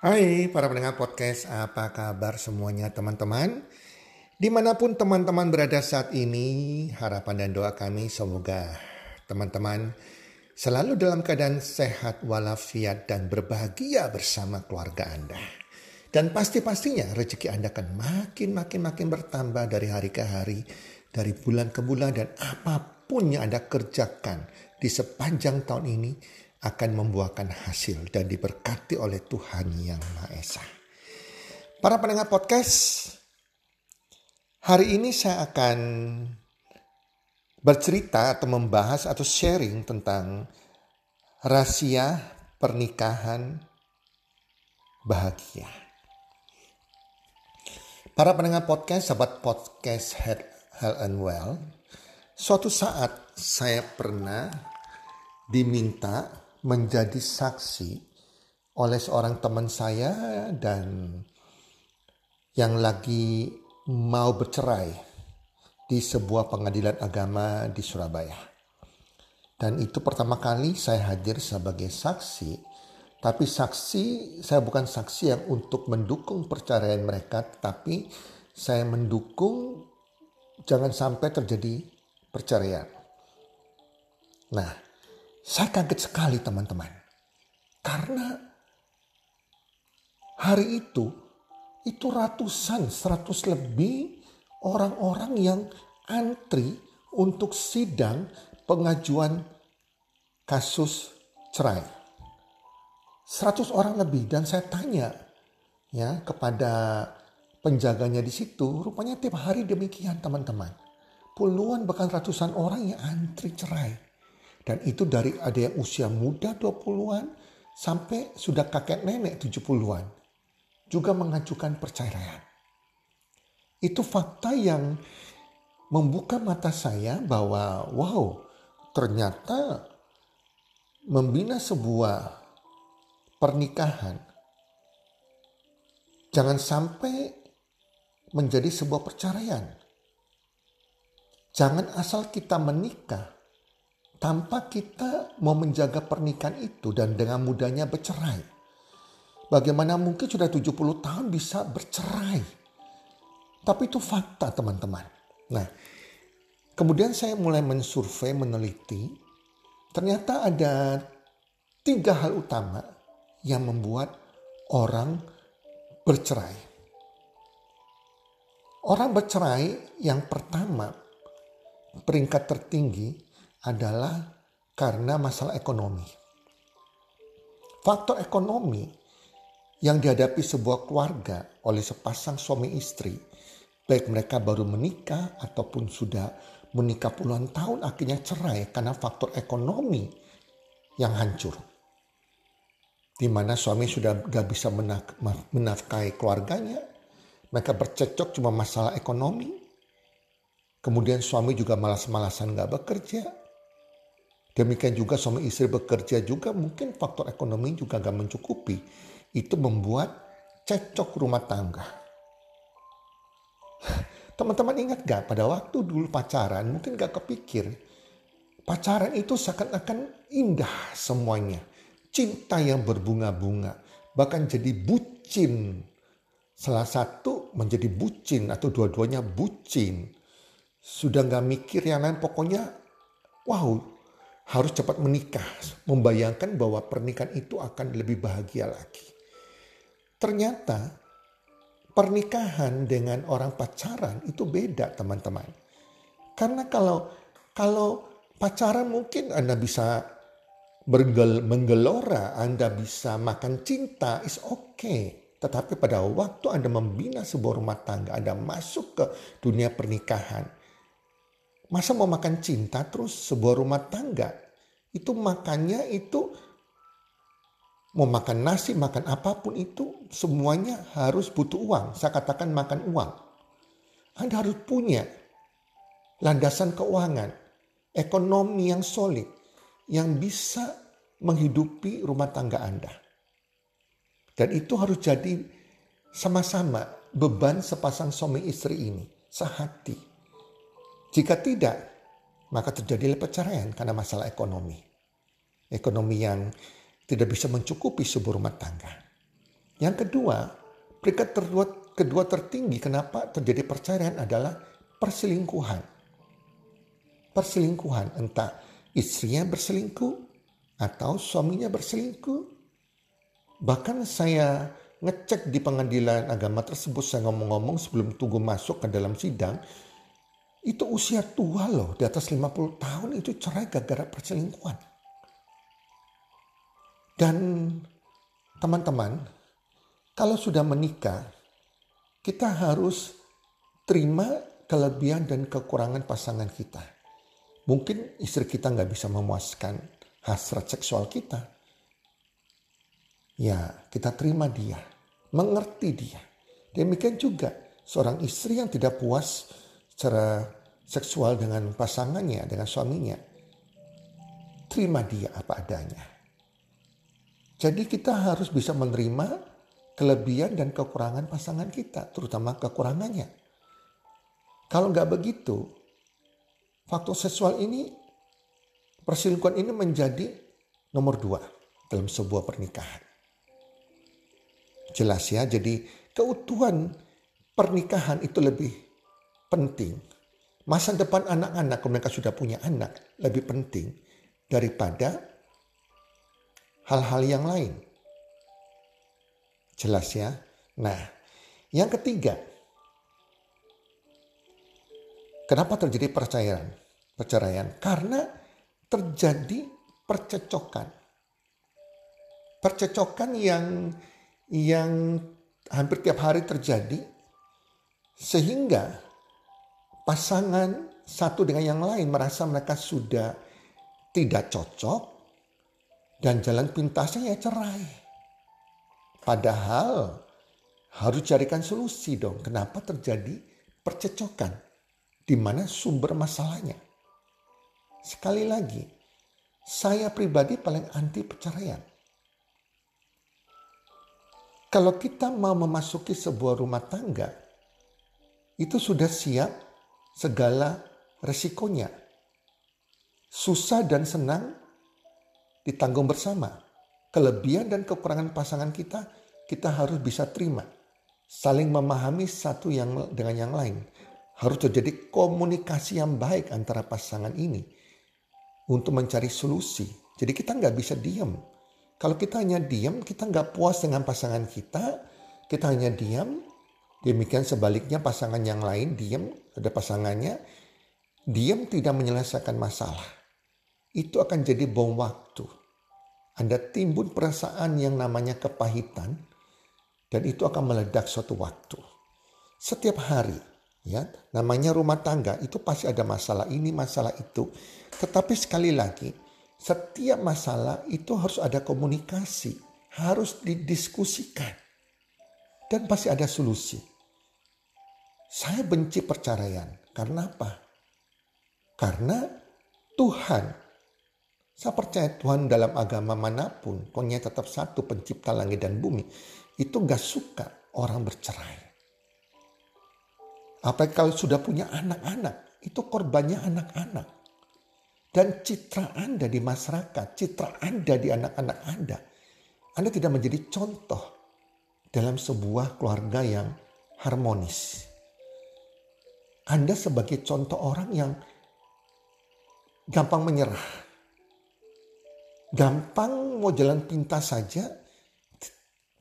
Hai para pendengar podcast, apa kabar semuanya teman-teman? Di mana pun teman-teman berada saat ini, harapan dan doa kami semoga teman-teman selalu dalam keadaan sehat walafiat dan berbahagia bersama keluarga Anda. Dan pasti-pastinya rezeki Anda akan makin-makin-makin bertambah dari hari ke hari, dari bulan ke bulan dan apa pun yang Anda kerjakan di sepanjang tahun ini akan membuahkan hasil dan diberkati oleh Tuhan Yang Maha Esa. Para pendengar podcast, hari ini saya akan bercerita atau membahas atau sharing tentang rahasia pernikahan bahagia. Para pendengar podcast, sahabat podcast Health, Health and Well, suatu saat saya pernah diminta menjadi saksi oleh seorang teman saya dan yang lagi mau bercerai di sebuah pengadilan agama di Surabaya. Dan itu pertama kali saya hadir sebagai saksi, tapi saksi saya bukan saksi yang untuk mendukung perceraian mereka, tapi saya mendukung jangan sampai terjadi perceraian. Nah, saya kaget sekali teman-teman. Karena hari itu, itu ratusan, seratus lebih orang-orang yang antri untuk sidang pengajuan kasus cerai. Seratus orang lebih dan saya tanya ya kepada penjaganya di situ, rupanya tiap hari demikian teman-teman. Puluhan bahkan ratusan orang yang antri cerai. Dan itu dari ada yang usia muda 20-an sampai sudah kakek nenek 70-an. Juga mengajukan perceraian. Itu fakta yang membuka mata saya bahwa wow ternyata membina sebuah pernikahan jangan sampai menjadi sebuah perceraian. Jangan asal kita menikah tanpa kita mau menjaga pernikahan itu dan dengan mudahnya bercerai. Bagaimana mungkin sudah 70 tahun bisa bercerai? Tapi itu fakta teman-teman. Nah, kemudian saya mulai mensurvei, meneliti. Ternyata ada tiga hal utama yang membuat orang bercerai. Orang bercerai yang pertama, peringkat tertinggi adalah karena masalah ekonomi. Faktor ekonomi yang dihadapi sebuah keluarga oleh sepasang suami istri, baik mereka baru menikah ataupun sudah menikah puluhan tahun akhirnya cerai karena faktor ekonomi yang hancur. Di mana suami sudah gak bisa menafkahi keluarganya, mereka bercekcok cuma masalah ekonomi. Kemudian suami juga malas-malasan gak bekerja. Demikian juga suami istri bekerja juga mungkin faktor ekonomi juga gak mencukupi. Itu membuat cecok rumah tangga. Teman-teman ingat gak pada waktu dulu pacaran mungkin gak kepikir. Pacaran itu seakan-akan indah semuanya. Cinta yang berbunga-bunga. Bahkan jadi bucin. Salah satu menjadi bucin atau dua-duanya bucin. Sudah gak mikir yang lain pokoknya wow harus cepat menikah, membayangkan bahwa pernikahan itu akan lebih bahagia lagi. Ternyata pernikahan dengan orang pacaran itu beda teman-teman. Karena kalau kalau pacaran mungkin Anda bisa bergel, menggelora, Anda bisa makan cinta, is okay. Tetapi pada waktu Anda membina sebuah rumah tangga, Anda masuk ke dunia pernikahan, Masa mau makan cinta terus sebuah rumah tangga? Itu makannya itu mau makan nasi, makan apa pun itu semuanya harus butuh uang. Saya katakan makan uang. Anda harus punya landasan keuangan, ekonomi yang solid, yang bisa menghidupi rumah tangga Anda. Dan itu harus jadi sama-sama beban sepasang suami istri ini, sehati. Jika tidak, maka terjadi perceraian karena masalah ekonomi. Ekonomi yang tidak bisa mencukupi sebuah rumah tangga. Yang kedua, peringkat kedua, kedua tertinggi kenapa terjadi perceraian adalah perselingkuhan. Perselingkuhan entah istrinya berselingkuh atau suaminya berselingkuh. Bahkan saya ngecek di pengadilan agama tersebut saya ngomong-ngomong sebelum tunggu masuk ke dalam sidang itu usia tua loh di atas 50 tahun itu cerai gara-gara perselingkuhan. Dan teman-teman kalau sudah menikah kita harus terima kelebihan dan kekurangan pasangan kita. Mungkin istri kita nggak bisa memuaskan hasrat seksual kita. Ya kita terima dia, mengerti dia. Demikian juga seorang istri yang tidak puas secara seksual dengan pasangannya, dengan suaminya. Terima dia apa adanya. Jadi kita harus bisa menerima kelebihan dan kekurangan pasangan kita, terutama kekurangannya. Kalau nggak begitu, faktor seksual ini, perselingkuhan ini menjadi nomor dua dalam sebuah pernikahan. Jelas ya, jadi keutuhan pernikahan itu lebih penting. Masa depan anak-anak, kalau mereka sudah punya anak, lebih penting daripada hal-hal yang lain. Jelas ya. Nah, yang ketiga, kenapa terjadi perceraian? Perceraian karena terjadi percecokan. Percecokan yang yang hampir tiap hari terjadi sehingga pasangan satu dengan yang lain merasa mereka sudah tidak cocok dan jalan pintasnya ya cerai. Padahal harus carikan solusi dong. Kenapa terjadi percecokan? Di mana sumber masalahnya? Sekali lagi, saya pribadi paling anti perceraian. Kalau kita mau memasuki sebuah rumah tangga, itu sudah siap segala resikonya. Susah dan senang ditanggung bersama. Kelebihan dan kekurangan pasangan kita, kita harus bisa terima. Saling memahami satu yang dengan yang lain. Harus terjadi komunikasi yang baik antara pasangan ini untuk mencari solusi. Jadi kita nggak bisa diam kalau kita hanya diam, kita nggak puas dengan pasangan kita, kita hanya diam. Demikian sebaliknya pasangan yang lain diam, ada pasangannya, diam tidak menyelesaikan masalah. Itu akan jadi bom waktu. Anda timbun perasaan yang namanya kepahitan, dan itu akan meledak suatu waktu. Setiap hari, ya namanya rumah tangga itu pasti ada masalah ini, masalah itu. Tetapi sekali lagi, setiap masalah itu harus ada komunikasi, harus didiskusikan. Dan pasti ada solusi. Saya benci perceraian. Karena apa? Karena Tuhan. Saya percaya Tuhan dalam agama mana pun, pokoknya tetap satu pencipta langit dan bumi. Itu gak suka orang bercerai. Apalagi kalau sudah punya anak-anak, itu korbannya anak-anak dan citra Anda di masyarakat, citra Anda di anak-anak Anda. Anda tidak menjadi contoh dalam sebuah keluarga yang harmonis. Anda sebagai contoh orang yang gampang menyerah. Gampang mau jalan pintas saja,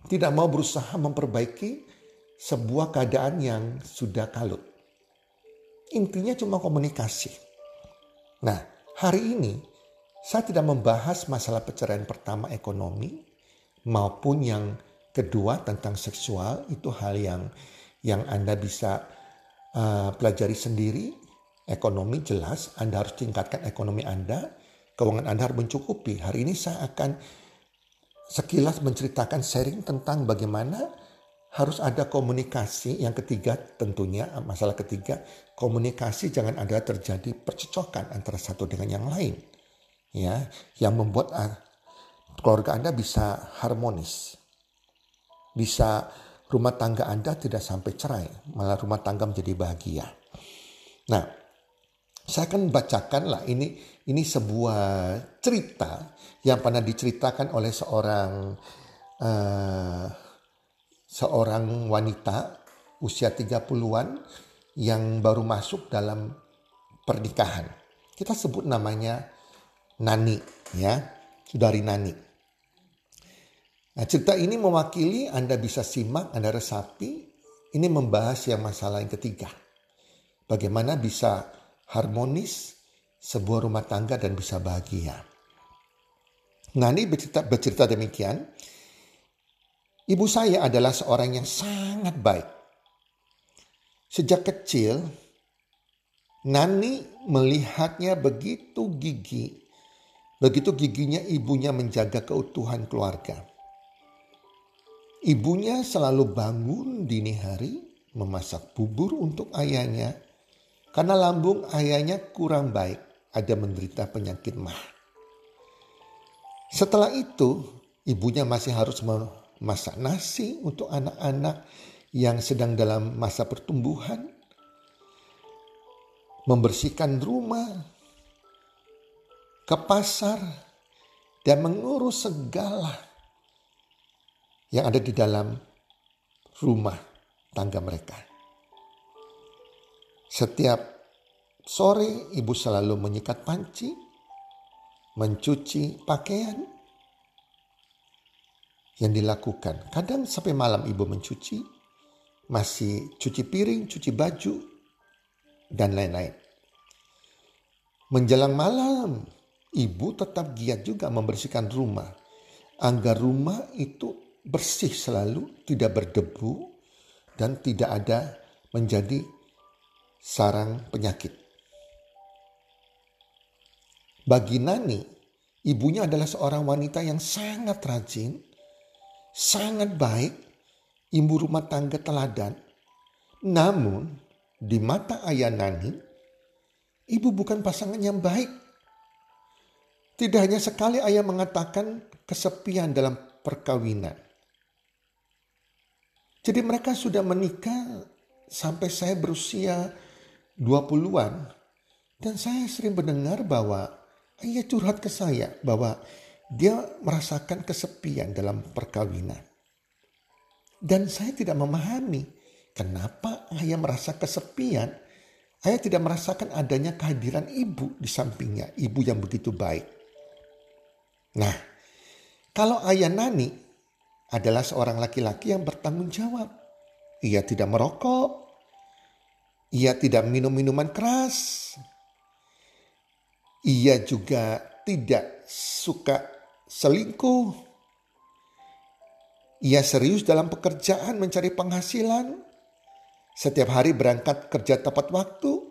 tidak mau berusaha memperbaiki sebuah keadaan yang sudah kalut. Intinya cuma komunikasi. Nah, Hari ini saya tidak membahas masalah perceraian pertama ekonomi maupun yang kedua tentang seksual itu hal yang yang Anda bisa uh, pelajari sendiri. Ekonomi jelas Anda harus tingkatkan ekonomi Anda, keuangan Anda harus mencukupi. Hari ini saya akan sekilas menceritakan sharing tentang bagaimana harus ada komunikasi. Yang ketiga tentunya masalah ketiga komunikasi jangan ada terjadi percecokan antara satu dengan yang lain. Ya, yang membuat uh, keluarga Anda bisa harmonis. Bisa rumah tangga Anda tidak sampai cerai, malah rumah tangga menjadi bahagia. Nah, saya akan bacakan lah ini ini sebuah cerita yang pernah diceritakan oleh seorang uh, seorang wanita usia 30-an yang baru masuk dalam pernikahan. Kita sebut namanya Nani ya, saudari Nani. Nah, cerita ini mewakili Anda bisa simak, Anda resapi. Ini membahas yang masalah yang ketiga. Bagaimana bisa harmonis sebuah rumah tangga dan bisa bahagia. Nani bercerita, bercerita demikian. Ibu saya adalah seorang yang sangat baik. Sejak kecil, Nani melihatnya begitu gigi. Begitu giginya ibunya menjaga keutuhan keluarga. Ibunya selalu bangun dini hari memasak bubur untuk ayahnya karena lambung ayahnya kurang baik, ada menderita penyakit mah. Setelah itu, ibunya masih harus memasak nasi untuk anak-anak yang sedang dalam masa pertumbuhan, membersihkan rumah, ke pasar, dan mengurus segala yang ada di dalam rumah tangga mereka. Setiap sore ibu selalu menyikat panci, mencuci pakaian yang dilakukan. Kadang sampai malam ibu mencuci, masih cuci piring, cuci baju, dan lain-lain. Menjelang malam, ibu tetap giat juga membersihkan rumah agar rumah itu bersih selalu, tidak berdebu, dan tidak ada menjadi sarang penyakit. Bagi Nani, ibunya adalah seorang wanita yang sangat rajin, sangat baik, ibu rumah tangga teladan. Namun, di mata ayah Nani, ibu bukan pasangan yang baik. Tidak hanya sekali ayah mengatakan kesepian dalam perkawinan. Jadi mereka sudah menikah sampai saya berusia 20-an. Dan saya sering mendengar bahwa ia curhat ke saya bahwa dia merasakan kesepian dalam perkawinan. Dan saya tidak memahami kenapa ayah merasa kesepian. Ayah tidak merasakan adanya kehadiran ibu di sampingnya, ibu yang begitu baik. Nah, kalau ayah Nani adalah seorang laki-laki yang bertanggung jawab. Ia tidak merokok. Ia tidak minum minuman keras. Ia juga tidak suka selingkuh. Ia serius dalam pekerjaan mencari penghasilan. Setiap hari berangkat kerja tepat waktu.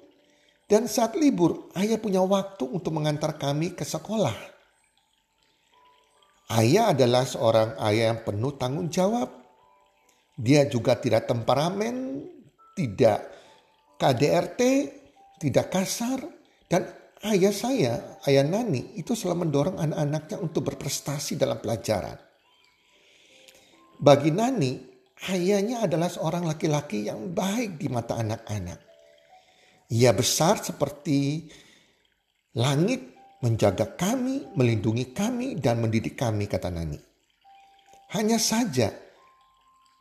Dan saat libur, ayah punya waktu untuk mengantar kami ke sekolah. Ayah adalah seorang ayah yang penuh tanggung jawab. Dia juga tidak temperamen, tidak KDRT, tidak kasar. Dan ayah saya, ayah Nani, itu selalu mendorong anak-anaknya untuk berprestasi dalam pelajaran. Bagi Nani, ayahnya adalah seorang laki-laki yang baik di mata anak-anak. Ia besar seperti langit menjaga kami, melindungi kami, dan mendidik kami, kata Nani. Hanya saja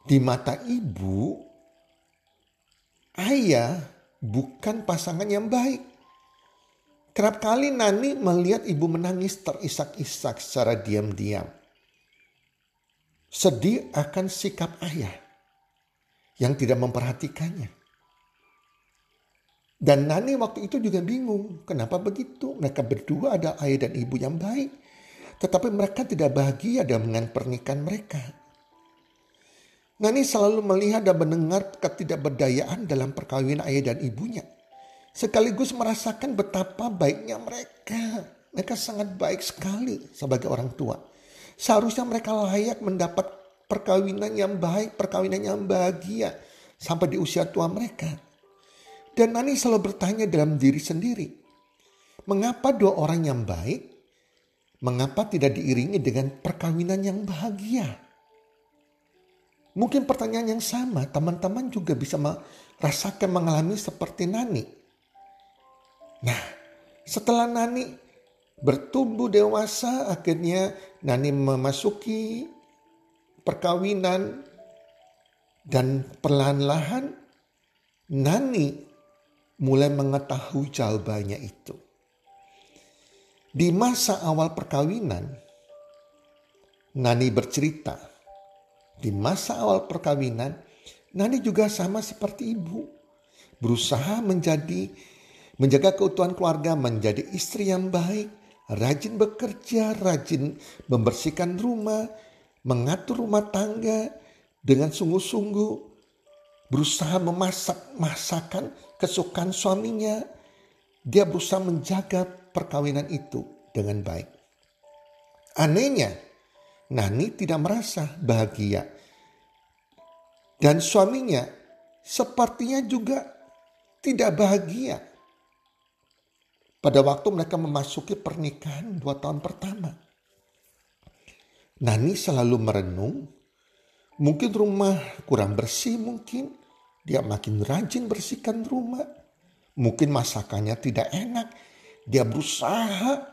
di mata ibu, ayah bukan pasangan yang baik. Kerap kali Nani melihat ibu menangis terisak-isak secara diam-diam. Sedih akan sikap ayah yang tidak memperhatikannya. Dan Nani waktu itu juga bingung. Kenapa begitu? Mereka berdua ada ayah dan ibu yang baik. Tetapi mereka tidak bahagia dengan pernikahan mereka. Nani selalu melihat dan mendengar ketidakberdayaan dalam perkawinan ayah dan ibunya. Sekaligus merasakan betapa baiknya mereka. Mereka sangat baik sekali sebagai orang tua. Seharusnya mereka layak mendapat perkawinan yang baik, perkawinan yang bahagia sampai di usia tua mereka. Dan Nani selalu bertanya dalam diri sendiri, mengapa dua orang yang baik, mengapa tidak diiringi dengan perkawinan yang bahagia? Mungkin pertanyaan yang sama, teman-teman juga bisa merasakan mengalami seperti Nani. Nah, setelah Nani bertumbuh dewasa, akhirnya Nani memasuki perkawinan Dan perlahan-lahan Nani mulai mengetahui jawabannya itu. Di masa awal perkawinan, Nani bercerita, di masa awal perkawinan, Nani juga sama seperti ibu, berusaha menjadi menjaga keutuhan keluarga, menjadi istri yang baik, rajin bekerja, rajin membersihkan rumah, mengatur rumah tangga dengan sungguh-sungguh, berusaha memasak masakan kesukaan suaminya. Dia berusaha menjaga perkawinan itu dengan baik. Anehnya, Nani tidak merasa bahagia. Dan suaminya sepertinya juga tidak bahagia pada waktu mereka memasuki pernikahan dua tahun pertama. Nani selalu merenung, mungkin rumah kurang bersih mungkin, dia makin rajin bersihkan rumah. Mungkin masakannya tidak enak, dia berusaha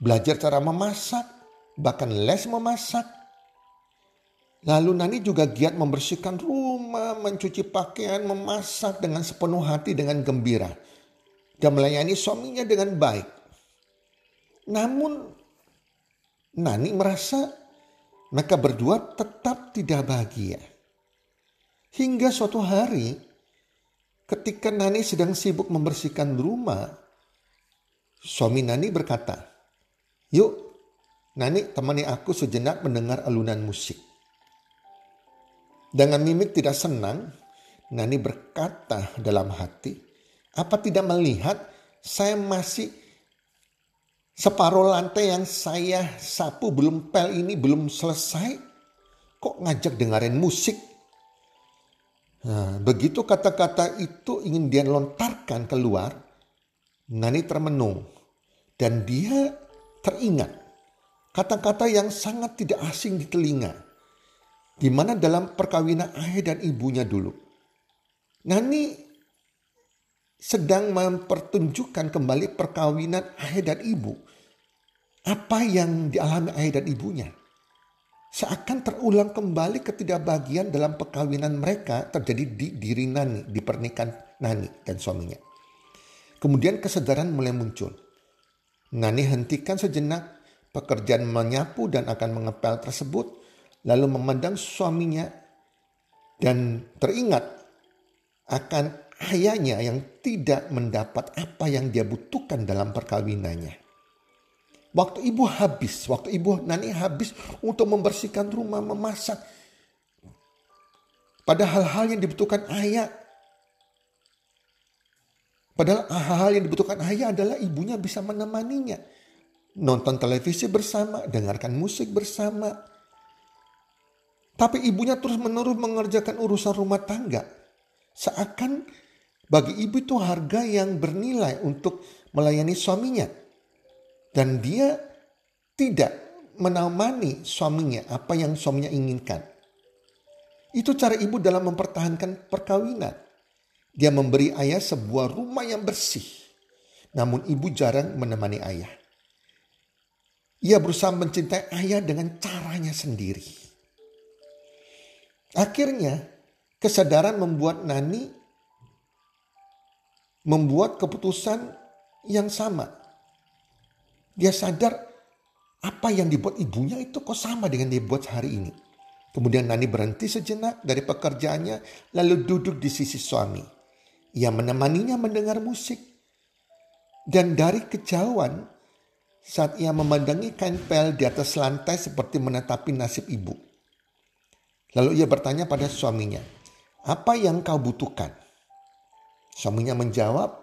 belajar cara memasak, bahkan les memasak. Lalu Nani juga giat membersihkan rumah, mencuci pakaian, memasak dengan sepenuh hati dengan gembira dan melayani suaminya dengan baik. Namun Nani merasa mereka berdua tetap tidak bahagia. Hingga suatu hari ketika Nani sedang sibuk membersihkan rumah, suami Nani berkata, Yuk Nani temani aku sejenak mendengar alunan musik. Dengan mimik tidak senang, Nani berkata dalam hati, apa tidak melihat saya masih separuh lantai yang saya sapu belum pel ini belum selesai? Kok ngajak dengerin musik? Nah, begitu kata-kata itu ingin dia lontarkan keluar, Nani termenung dan dia teringat kata-kata yang sangat tidak asing di telinga. Di mana dalam perkawinan ayah dan ibunya dulu. Nani sedang mempertunjukkan kembali perkawinan ayah dan ibu. Apa yang dialami ayah dan ibunya. Seakan terulang kembali ketidakbahagiaan dalam perkawinan mereka terjadi di diri Nani, di pernikahan Nani dan suaminya. Kemudian kesadaran mulai muncul. Nani hentikan sejenak pekerjaan menyapu dan akan mengepel tersebut, lalu memandang suaminya dan teringat akan ayahnya yang tidak mendapat apa yang dia butuhkan dalam perkawinannya. Waktu ibu habis, waktu ibu Nani habis untuk membersihkan rumah, memasak. Padahal hal yang dibutuhkan ayah. Padahal hal-hal yang dibutuhkan ayah adalah ibunya bisa menemaninya. Nonton televisi bersama, dengarkan musik bersama. Tapi ibunya terus menerus mengerjakan urusan rumah tangga. Seakan bagi ibu itu harga yang bernilai untuk melayani suaminya. Dan dia tidak menemani suaminya apa yang suaminya inginkan. Itu cara ibu dalam mempertahankan perkawinan. Dia memberi ayah sebuah rumah yang bersih. Namun ibu jarang menemani ayah. Ia berusaha mencintai ayah dengan caranya sendiri. Akhirnya kesadaran membuat Nani membuat keputusan yang sama. Dia sadar apa yang dibuat ibunya itu kok sama dengan dia buat hari ini. Kemudian Nani berhenti sejenak dari pekerjaannya lalu duduk di sisi suami. Ia menemaninya mendengar musik. Dan dari kejauhan saat ia memandangi kain pel di atas lantai seperti menetapi nasib ibu. Lalu ia bertanya pada suaminya, apa yang kau butuhkan? Suaminya menjawab,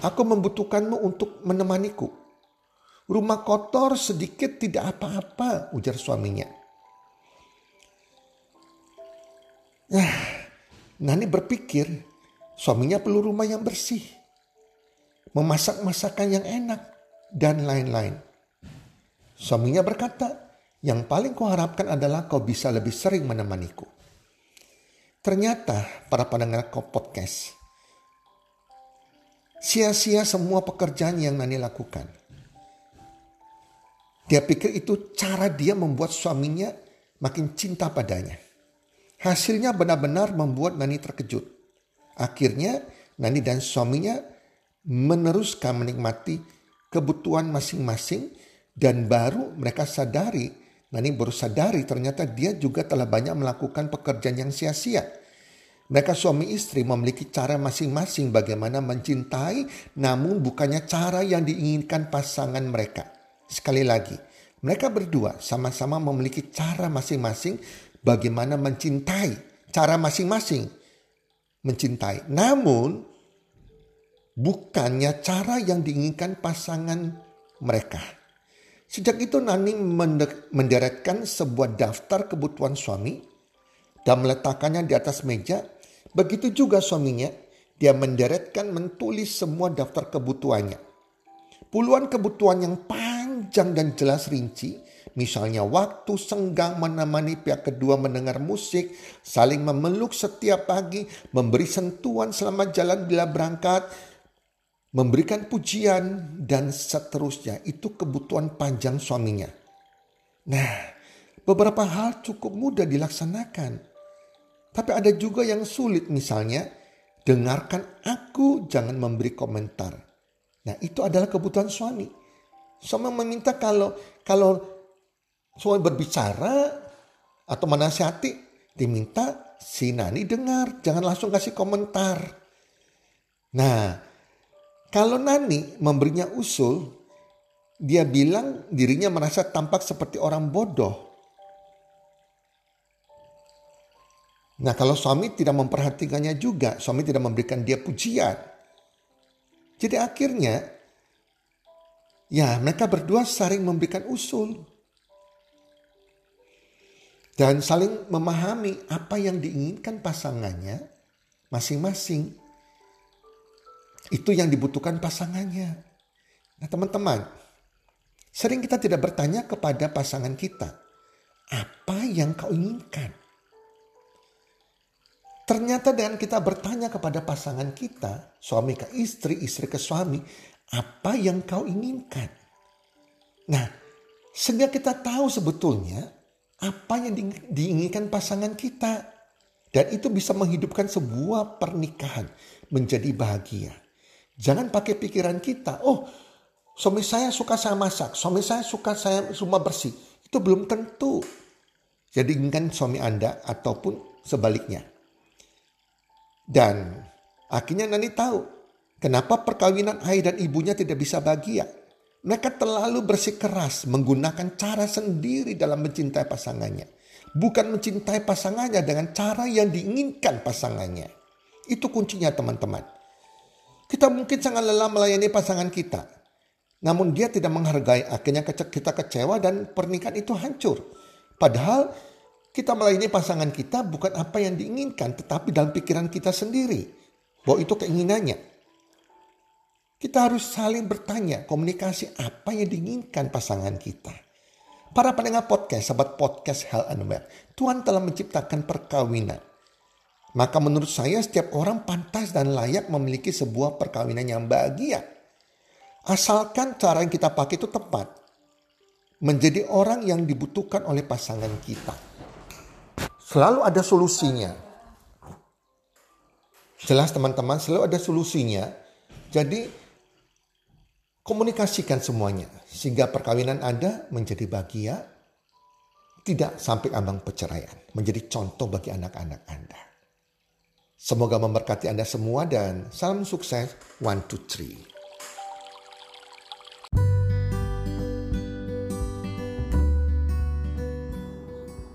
Aku membutuhkanmu untuk menemaniku. Rumah kotor sedikit tidak apa-apa, ujar suaminya. Nah, Nani berpikir suaminya perlu rumah yang bersih. Memasak masakan yang enak dan lain-lain. Suaminya berkata, yang paling kuharapkan adalah kau bisa lebih sering menemaniku. Ternyata para pendengar podcast, Sia-sia semua pekerjaan yang Nani lakukan. Dia pikir itu cara dia membuat suaminya makin cinta padanya. Hasilnya benar-benar membuat Nani terkejut. Akhirnya Nani dan suaminya meneruskan menikmati kebutuhan masing-masing dan baru mereka sadari, Nani baru sadari ternyata dia juga telah banyak melakukan pekerjaan yang sia-sia. Mereka suami istri memiliki cara masing-masing bagaimana mencintai, namun bukannya cara yang diinginkan pasangan mereka. Sekali lagi, mereka berdua sama-sama memiliki cara masing-masing bagaimana mencintai, cara masing-masing mencintai. Namun, bukannya cara yang diinginkan pasangan mereka. Sejak itu Nani menderetkan sebuah daftar kebutuhan suami dan meletakkannya di atas meja Begitu juga suaminya, dia menderetkan menulis semua daftar kebutuhannya. Puluhan kebutuhan yang panjang dan jelas rinci, misalnya waktu senggang menemani pihak kedua mendengar musik, saling memeluk setiap pagi, memberi sentuhan selama jalan bila berangkat, memberikan pujian, dan seterusnya. Itu kebutuhan panjang suaminya. Nah, beberapa hal cukup mudah dilaksanakan tapi ada juga yang sulit misalnya dengarkan aku jangan memberi komentar. Nah itu adalah kebutuhan suami. Suami meminta kalau kalau suami berbicara atau menasihati diminta si Nani dengar jangan langsung kasih komentar. Nah kalau Nani memberinya usul dia bilang dirinya merasa tampak seperti orang bodoh Nah kalau suami tidak memperhatikannya juga, suami tidak memberikan dia pujian. Jadi akhirnya ya mereka berdua saling memberikan usul. Dan saling memahami apa yang diinginkan pasangannya masing-masing. Itu yang dibutuhkan pasangannya. Nah teman-teman, sering kita tidak bertanya kepada pasangan kita, apa yang kau inginkan? Ternyata dengan kita bertanya kepada pasangan kita, suami ke istri, istri ke suami, apa yang kau inginkan? Nah, sehingga kita tahu sebetulnya apa yang diinginkan pasangan kita. Dan itu bisa menghidupkan sebuah pernikahan menjadi bahagia. Jangan pakai pikiran kita, oh suami saya suka saya masak, suami saya suka saya rumah bersih. Itu belum tentu. Jadi inginkan suami Anda ataupun sebaliknya. Dan akhirnya Nani tahu kenapa perkawinan ayah dan ibunya tidak bisa bahagia. Mereka terlalu bersikeras menggunakan cara sendiri dalam mencintai pasangannya. Bukan mencintai pasangannya dengan cara yang diinginkan pasangannya. Itu kuncinya teman-teman. Kita mungkin sangat lelah melayani pasangan kita. Namun dia tidak menghargai akhirnya kita kecewa dan pernikahan itu hancur. Padahal kita melayani pasangan kita bukan apa yang diinginkan, tetapi dalam pikiran kita sendiri. Bahwa itu keinginannya. Kita harus saling bertanya, komunikasi apa yang diinginkan pasangan kita. Para pendengar podcast, sahabat podcast Hell and Well, Tuhan telah menciptakan perkawinan. Maka menurut saya setiap orang pantas dan layak memiliki sebuah perkawinan yang bahagia. Asalkan cara yang kita pakai itu tepat. Menjadi orang yang dibutuhkan oleh pasangan kita. Selalu ada solusinya. Jelas teman-teman, selalu ada solusinya. Jadi komunikasikan semuanya sehingga perkawinan Anda menjadi bahagia, tidak sampai ambang perceraian, menjadi contoh bagi anak-anak Anda. Semoga memberkati Anda semua dan salam sukses. One, two, three.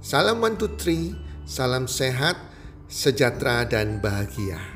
Salam one two three, salam sehat, sejahtera dan bahagia.